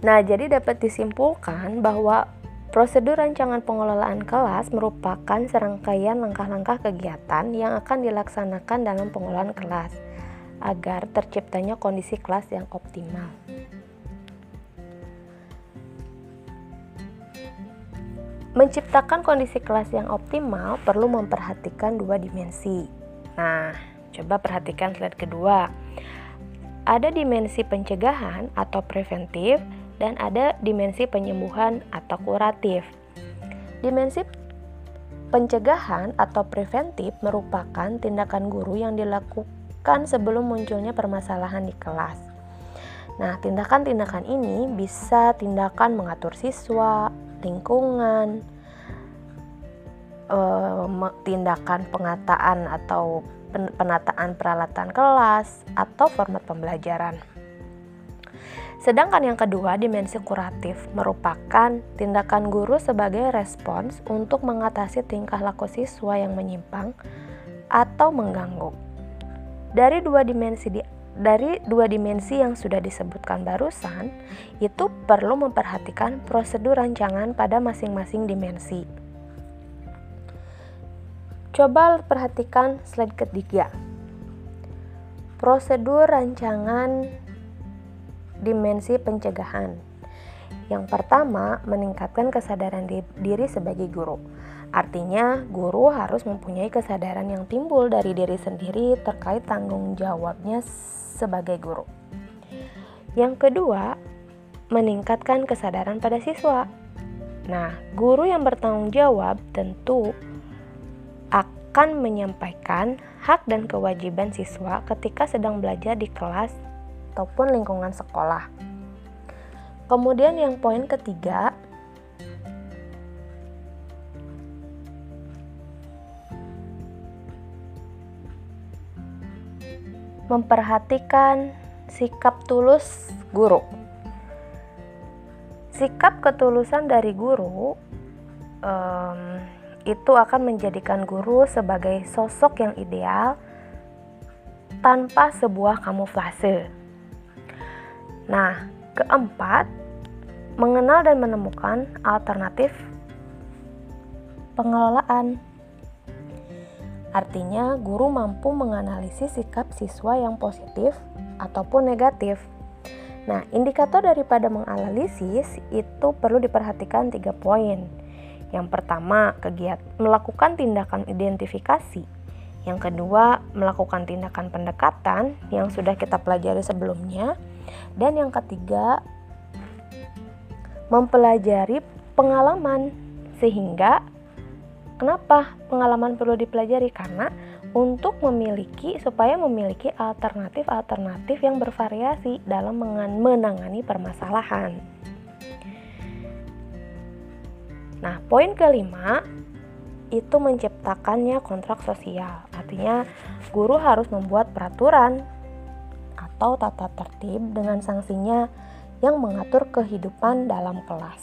Nah, jadi dapat disimpulkan bahwa prosedur rancangan pengelolaan kelas merupakan serangkaian langkah-langkah kegiatan yang akan dilaksanakan dalam pengelolaan kelas agar terciptanya kondisi kelas yang optimal. Menciptakan kondisi kelas yang optimal perlu memperhatikan dua dimensi. Nah, coba perhatikan slide kedua. Ada dimensi pencegahan atau preventif dan ada dimensi penyembuhan atau kuratif. Dimensi pencegahan atau preventif merupakan tindakan guru yang dilakukan sebelum munculnya permasalahan di kelas. Nah, tindakan-tindakan ini bisa tindakan mengatur siswa, lingkungan, eh, tindakan pengataan atau penataan peralatan kelas, atau format pembelajaran. Sedangkan yang kedua, dimensi kuratif merupakan tindakan guru sebagai respons untuk mengatasi tingkah laku siswa yang menyimpang atau mengganggu. Dari dua dimensi di dari dua dimensi yang sudah disebutkan barusan, itu perlu memperhatikan prosedur rancangan pada masing-masing dimensi. Coba perhatikan slide ketiga. Prosedur rancangan dimensi pencegahan. Yang pertama, meningkatkan kesadaran diri sebagai guru. Artinya, guru harus mempunyai kesadaran yang timbul dari diri sendiri terkait tanggung jawabnya sebagai guru. Yang kedua, meningkatkan kesadaran pada siswa. Nah, guru yang bertanggung jawab tentu akan menyampaikan hak dan kewajiban siswa ketika sedang belajar di kelas ataupun lingkungan sekolah. Kemudian yang poin ketiga, memperhatikan sikap tulus guru. Sikap ketulusan dari guru um, itu akan menjadikan guru sebagai sosok yang ideal tanpa sebuah kamuflase. Nah, keempat, mengenal dan menemukan alternatif pengelolaan. Artinya, guru mampu menganalisis sikap siswa yang positif ataupun negatif. Nah, indikator daripada menganalisis itu perlu diperhatikan tiga poin. Yang pertama, kegiatan melakukan tindakan identifikasi. Yang kedua, melakukan tindakan pendekatan yang sudah kita pelajari sebelumnya. Dan yang ketiga, mempelajari pengalaman sehingga Kenapa pengalaman perlu dipelajari? Karena untuk memiliki supaya memiliki alternatif-alternatif yang bervariasi dalam menangani permasalahan. Nah, poin kelima itu menciptakannya kontrak sosial. Artinya, guru harus membuat peraturan atau tata tertib dengan sanksinya yang mengatur kehidupan dalam kelas.